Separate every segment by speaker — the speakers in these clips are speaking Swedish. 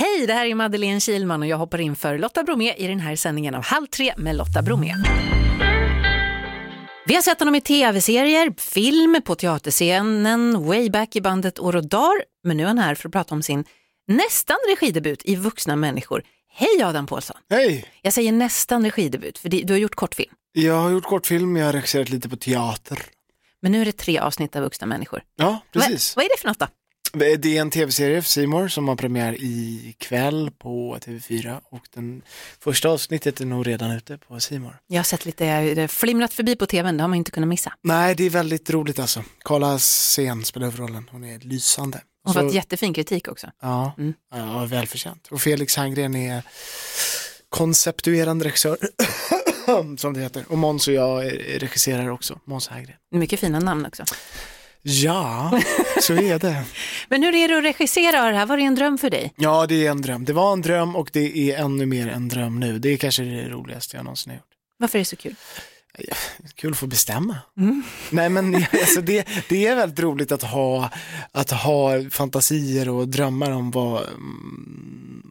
Speaker 1: Hej, det här är Madeleine Kilman och jag hoppar in för Lotta Bromé i den här sändningen av Halv tre med Lotta Bromé. Vi har sett honom i tv-serier, film, på teaterscenen, way back i bandet År och Dar, men nu är han här för att prata om sin nästan regidebut i Vuxna människor. Hej Adam Pålsson!
Speaker 2: Hej!
Speaker 1: Jag säger nästan regidebut, för du har gjort kortfilm.
Speaker 2: Jag har gjort kortfilm, jag har regisserat lite på teater.
Speaker 1: Men nu är det tre avsnitt av Vuxna människor.
Speaker 2: Ja, precis.
Speaker 1: Vad, vad är det för något då?
Speaker 2: Det är en tv-serie för Simor som har premiär ikväll på TV4 och den första avsnittet är nog redan ute på Simor.
Speaker 1: Jag har sett lite, flimrat förbi på tvn, det har man inte kunnat missa.
Speaker 2: Nej, det är väldigt roligt alltså. Karla Sen spelar huvudrollen, hon är lysande.
Speaker 1: Hon har fått jättefin kritik också.
Speaker 2: Ja,
Speaker 1: Mm.
Speaker 2: ja, välförtjänt. Och Felix Herngren är konceptuerande regissör, som det heter. Och Måns och jag regisserar också, Måns Herngren.
Speaker 1: Mycket fina namn också.
Speaker 2: Ja, så är det.
Speaker 1: Men hur är det att regissera det här? Var det en dröm för dig?
Speaker 2: Ja, det är en dröm. Det var en dröm och det är ännu mer en dröm nu. Det är kanske det roligaste jag någonsin har gjort.
Speaker 1: Varför är det så kul?
Speaker 2: Kul att få bestämma.
Speaker 1: Mm.
Speaker 2: Nej men alltså det, det är väldigt roligt att ha, att ha fantasier och drömmar om vad mm,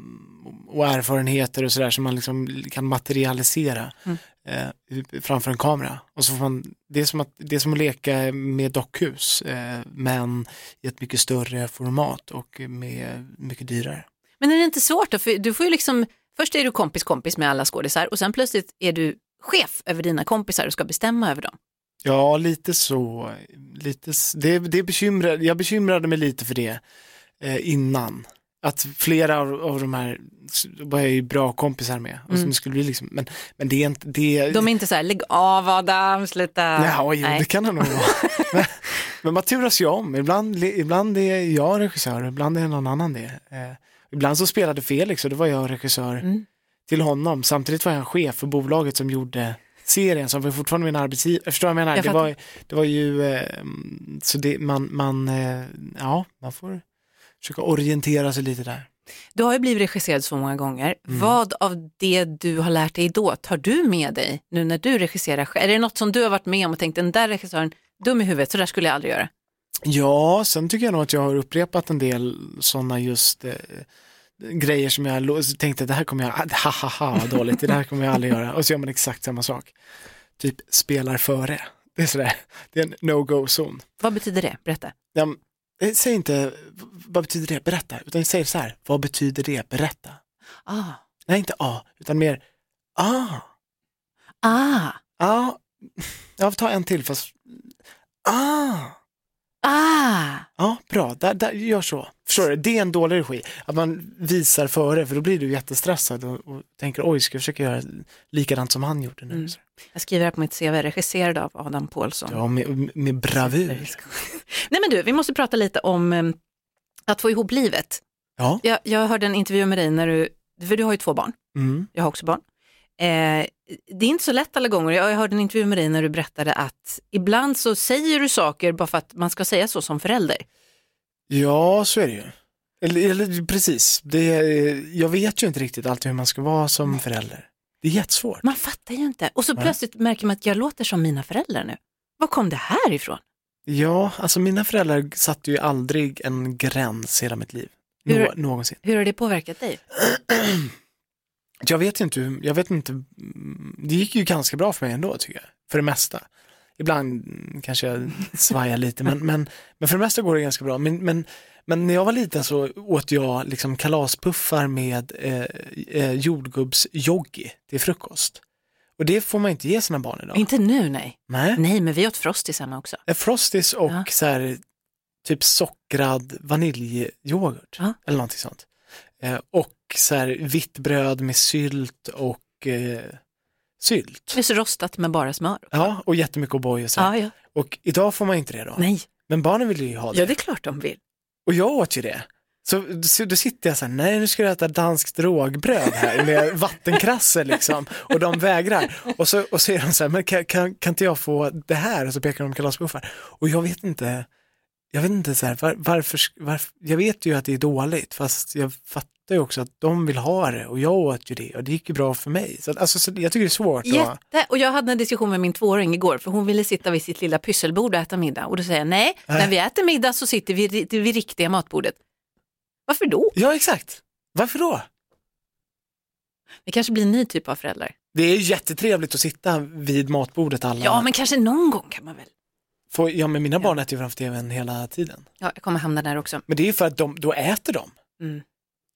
Speaker 2: och erfarenheter och sådär som man liksom kan materialisera
Speaker 1: Mm.
Speaker 2: eh, framför en kamera. Och så får man, det, är som att, det är som att leka med dockhus eh, men i ett mycket större format och med mycket dyrare.
Speaker 1: Men är det inte svårt då? För du får ju liksom, först är du kompis kompis med alla skådisar och sen plötsligt är du chef över dina kompisar och ska bestämma över dem.
Speaker 2: Ja, lite så. Lite, det, det bekymrade, jag bekymrade mig lite för det eh, innan. Att flera av, av de här var jag ju bra kompisar med. Och
Speaker 1: Mm.
Speaker 2: som det skulle bli liksom, men, men det är inte, det,
Speaker 1: De är inte så här, lägg av Adam, sluta.
Speaker 2: Ja, jo, det kan det nog vara. men, men man turas ju om. Ibland, ibland är jag regissör, ibland är någon annan det. Eh, ibland så spelade Felix och då var jag regissör
Speaker 1: Mm.
Speaker 2: till honom. Samtidigt var jag en chef för bolaget som gjorde serien som var fortfarande min arbetsgivare. Förstår du vad jag menar?
Speaker 1: Jag
Speaker 2: det, var, det var ju, eh, så det, man, man, eh, ja, man får försöka orientera sig lite där.
Speaker 1: Du har ju blivit regisserad så många gånger.
Speaker 2: Mm.
Speaker 1: Vad av det du har lärt dig då tar du med dig nu när du regisserar? Är det något som du har varit med om och tänkt, den där regissören, dum i huvudet, så där skulle jag aldrig göra?
Speaker 2: Ja, sen tycker jag nog att jag har upprepat en del sådana just eh, grejer som jag tänkte det här kommer jag, ha ha ha vad dåligt, det här kommer jag aldrig göra och så gör man exakt samma sak. Typ spelar före. Det är sådär, det är en no-go-zon.
Speaker 1: Vad betyder det? Berätta.
Speaker 2: Ja, säg inte vad betyder det, berätta, utan säg så här, vad betyder det, berätta.
Speaker 1: Ah,
Speaker 2: Nej, inte a, utan mer ah,
Speaker 1: ah,
Speaker 2: ah, jag får ta en till fast ah.
Speaker 1: ah.
Speaker 2: Ja, bra. Där, där, gör så. Förstår du? Det är en dålig regi. Att man visar före, för då blir du jättestressad och, och tänker oj, ska jag försöka göra likadant som han gjorde nu?
Speaker 1: Mm. Jag skriver här på mitt CV, regisserad av Adam Pålsson.
Speaker 2: Ja, med, med bravur.
Speaker 1: Nej men du, vi måste prata lite om eh, att få ihop livet.
Speaker 2: Ja.
Speaker 1: Jag, jag hörde en intervju med dig när du, för du har ju två barn,
Speaker 2: Mm.
Speaker 1: jag har också barn. Eh, det är inte så lätt alla gånger. Jag hörde en intervju med dig när du berättade att ibland så säger du saker bara för att man ska säga så som förälder.
Speaker 2: ja, så är det ju. Eller, eller precis, det, jag vet ju inte riktigt alltid hur man ska vara som förälder. Det är jättesvårt.
Speaker 1: Man fattar ju inte. Och så
Speaker 2: Nej.
Speaker 1: plötsligt märker man att jag låter som mina föräldrar nu. Var kom det här ifrån?
Speaker 2: Ja, alltså mina föräldrar satte ju aldrig en gräns i hela mitt liv. Nå,
Speaker 1: Hur-
Speaker 2: Någonsin.
Speaker 1: Hur har det påverkat dig?
Speaker 2: Jag vet inte, jag vet inte, det gick ju ganska bra för mig ändå tycker jag, för det mesta. Ibland kanske jag svajar lite, men, men, men för det mesta går det ganska bra. Men, men, men när jag var liten så åt jag liksom kalaspuffar med eh, eh, jordgubbsjoggi till frukost. Och det får man inte ge sina barn idag.
Speaker 1: Inte nu, nej.
Speaker 2: Nej.
Speaker 1: Nej, men vi åt Frosties hemma också.
Speaker 2: Eh, Frosties och
Speaker 1: Ja.
Speaker 2: så här, typ sockrad vaniljyoghurt
Speaker 1: Ja.
Speaker 2: eller någonting sånt. Eh, och så här vitt bröd med sylt och eh, sylt.
Speaker 1: Så rostat med bara smör.
Speaker 2: Ja, och jättemycket O'boy och så.
Speaker 1: Ja, ja.
Speaker 2: Och idag får man inte det då.
Speaker 1: Nej,
Speaker 2: Men barnen vill ju ha det.
Speaker 1: ja det är klart de vill.
Speaker 2: Och jag åt ju det. Så, så då sitter jag så här, nej nu ska jag äta danskt rågbröd här med vattenkrasse liksom. Och de vägrar. Och så, och så är de så här, men kan, kan, kan inte jag få det här? Och så pekar de kalaspuffar. Och jag vet inte, jag vet inte så här, var, varför, varför, jag vet ju att det är dåligt, fast jag fattar ju också att de vill ha det och jag åt ju det och det gick ju bra för mig. Så, alltså, så jag tycker det är svårt.
Speaker 1: Jätte, och jag hade en diskussion med min tvååring igår för hon ville sitta vid sitt lilla pysselbord och äta middag och då säger jag nej, när vi äter middag så sitter vi vid det riktiga matbordet. Varför då?
Speaker 2: Ja, exakt. Varför då?
Speaker 1: Vi kanske blir en ny typ av föräldrar.
Speaker 2: Det är jättetrevligt att sitta vid matbordet alla.
Speaker 1: Ja, men kanske någon gång kan man väl.
Speaker 2: Får, ja men mina barn äter ju framför tvn hela tiden.
Speaker 1: Ja, jag kommer hamna där också.
Speaker 2: Men det är ju för att de, då äter de.
Speaker 1: Mm.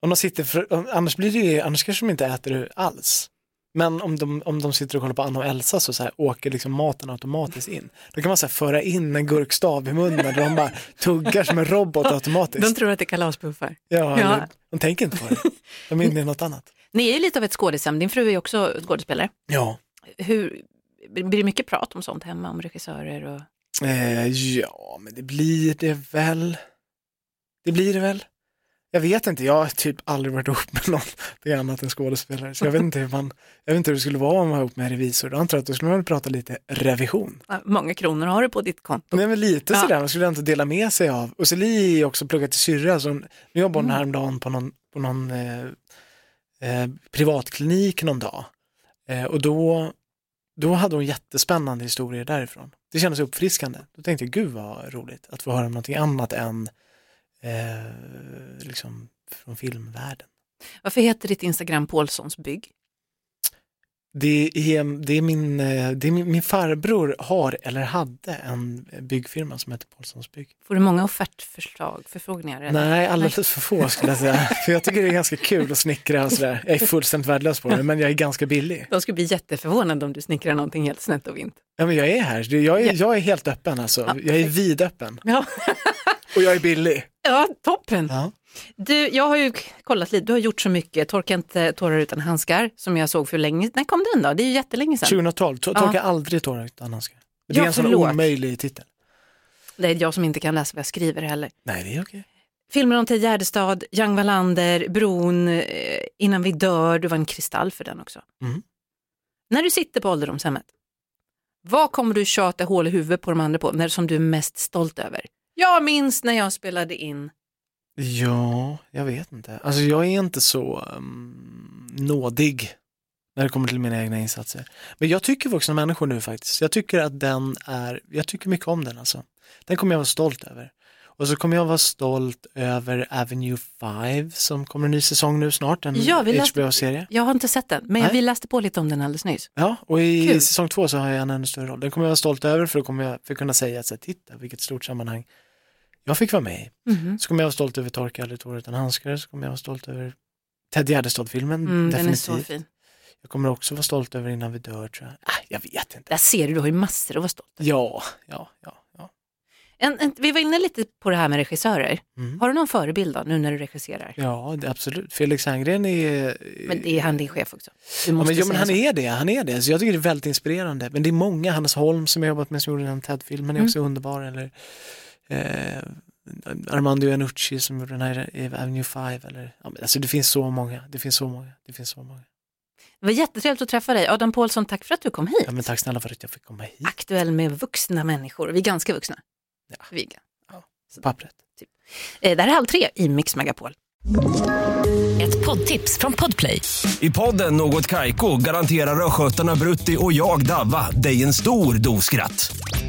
Speaker 2: Om de sitter för, annars blir det ju, annars kanske de inte äter alls. Men om de, om de sitter och kollar på Anna och Elsa så, så här, åker liksom maten automatiskt in. Då kan man så här, föra in en gurkstav i munnen och de bara tuggar som en robot automatiskt.
Speaker 1: De tror att det är kalaspuffar.
Speaker 2: Ja,
Speaker 1: Ja.
Speaker 2: Eller, de tänker inte på det. De är inne i något annat.
Speaker 1: Ni är ju lite av ett skådisam, din fru är också skådespelare.
Speaker 2: Ja,
Speaker 1: Hur, blir det mycket prat om sånt hemma, om regissörer och...
Speaker 2: eh, ja men det blir det väl. Det blir det väl. Jag vet inte, jag har typ aldrig varit ihop med någon annat än skådespelare. Så jag vet inte hur man, jag vet inte hur det skulle vara om man var ihop med en revisor. Då antar jag att då skulle man väl prata lite revision.
Speaker 1: Många kronor har du på ditt konto.
Speaker 2: Nej men lite
Speaker 1: Ja.
Speaker 2: sådär, man skulle inte dela med sig av. Och Li är också pluggat till syrra, så nu jobbar hon häromdagen på någon, på någon eh, eh, privatklinik någon dag. Eh, och då, då hade hon jättespännande historier därifrån. Det kändes uppfriskande. Då tänkte jag, gud vad roligt att få höra någonting annat än eh, liksom från filmvärlden.
Speaker 1: Varför heter ditt Instagram Paulssons bygg?
Speaker 2: Det är, det är, min, eh, det är min, min farbror har eller hade en byggfirma som heter Paulssons bygg.
Speaker 1: Får du många offertförslag, förfrågningar? Eller?
Speaker 2: Nej, alldeles för få skulle jag säga. för jag tycker det är ganska kul att snickra och sådär. Jag är fullständigt värdelös på det, men jag är ganska billig.
Speaker 1: De skulle bli jätteförvånade om du snickrar någonting helt snett och vint.
Speaker 2: Ja, men jag är här. Jag är,
Speaker 1: Ja.
Speaker 2: jag är helt öppen alltså.
Speaker 1: Ja,
Speaker 2: Jag är vidöppen.
Speaker 1: Ja,
Speaker 2: Och jag är billig.
Speaker 1: ja toppen.
Speaker 2: Ja.
Speaker 1: Du, jag har ju kollat lite, du har gjort så mycket, Torka inte tårar utan handskar, som jag såg för länge När kom den då? Det är ju jättelänge sedan.
Speaker 2: 2012, to-
Speaker 1: Ja.
Speaker 2: torka aldrig tårar utan handskar. Det är
Speaker 1: Ja,
Speaker 2: en sån omöjlig titel.
Speaker 1: Det är jag som inte kan läsa vad jag skriver heller.
Speaker 2: Nej, det är okej.
Speaker 1: Filmer om Ted Gärdestad, Young Wallander, Bron, eh, Innan vi dör, du var en kristall för den också.
Speaker 2: Mm.
Speaker 1: När du sitter på ålderdomshemmet, vad kommer du tjata hål i huvudet på de andra på, när som du är mest stolt över? Jag minns när jag spelade in.
Speaker 2: Ja, jag vet inte. Alltså jag är inte så um, nådig när det kommer till mina egna insatser. Men jag tycker vuxna människor nu faktiskt. Jag tycker att den är, jag tycker mycket om den alltså. Den kommer jag vara stolt över. Och så kommer jag vara stolt över Avenue 5 som kommer en ny säsong nu snart, en
Speaker 1: Ja,
Speaker 2: HBO-serie.
Speaker 1: Jag har inte sett den, men
Speaker 2: Nej.
Speaker 1: vi läste på lite om den alldeles nyss.
Speaker 2: Ja, och i
Speaker 1: Kul.
Speaker 2: säsong två så har jag en ännu större roll. Den kommer jag vara stolt över för då kommer jag för att kunna säga att så titta vilket stort sammanhang jag fick vara med i.
Speaker 1: Mhm.
Speaker 2: Så kommer jag vara stolt över Torka aldrig tårar utan handskar, så kommer jag vara stolt över Ted Gärdestad-filmen,
Speaker 1: Mm, den är
Speaker 2: definitivt.
Speaker 1: så fin.
Speaker 2: Jag kommer också vara stolt över Innan vi dör tror jag. Ah, jag vet inte.
Speaker 1: Där ser du, du har ju massor att vara stolt över.
Speaker 2: Ja, ja, ja. ja.
Speaker 1: En, en, vi var inne lite på det här med regissörer.
Speaker 2: Mm.
Speaker 1: Har du någon förebild då, nu när du regisserar?
Speaker 2: Ja, det, absolut. Felix Herngren är...
Speaker 1: Men det är han din chef också.
Speaker 2: Ja, men, ja, men han
Speaker 1: så.
Speaker 2: är det, han är det. Så jag tycker det är väldigt inspirerande. Men det är många, Hannes Holm som jag jobbat med som gjorde den TED-filmen är
Speaker 1: Mm.
Speaker 2: också underbar. Eller eh, Armando Iannucci som gjorde den här i Avenue 5. Eller, ja, alltså det finns så många, det finns så många, det finns så många.
Speaker 1: Det var jättetrevligt att träffa dig. Adam Pålsson, tack för att du kom hit.
Speaker 2: Ja, men tack snälla för att jag fick komma hit.
Speaker 1: Aktuell med vuxna människor. Vi är ganska vuxna.
Speaker 2: Ja.
Speaker 1: Vi är gan-
Speaker 2: Pappret.
Speaker 1: Eh, Det här är Halv tre i Mix Megapol.
Speaker 3: Ett poddtips från Podplay.
Speaker 4: I podden Något Kaiko garanterar östgötarna Brutti och jag, Davva, dig en stor dos skratt.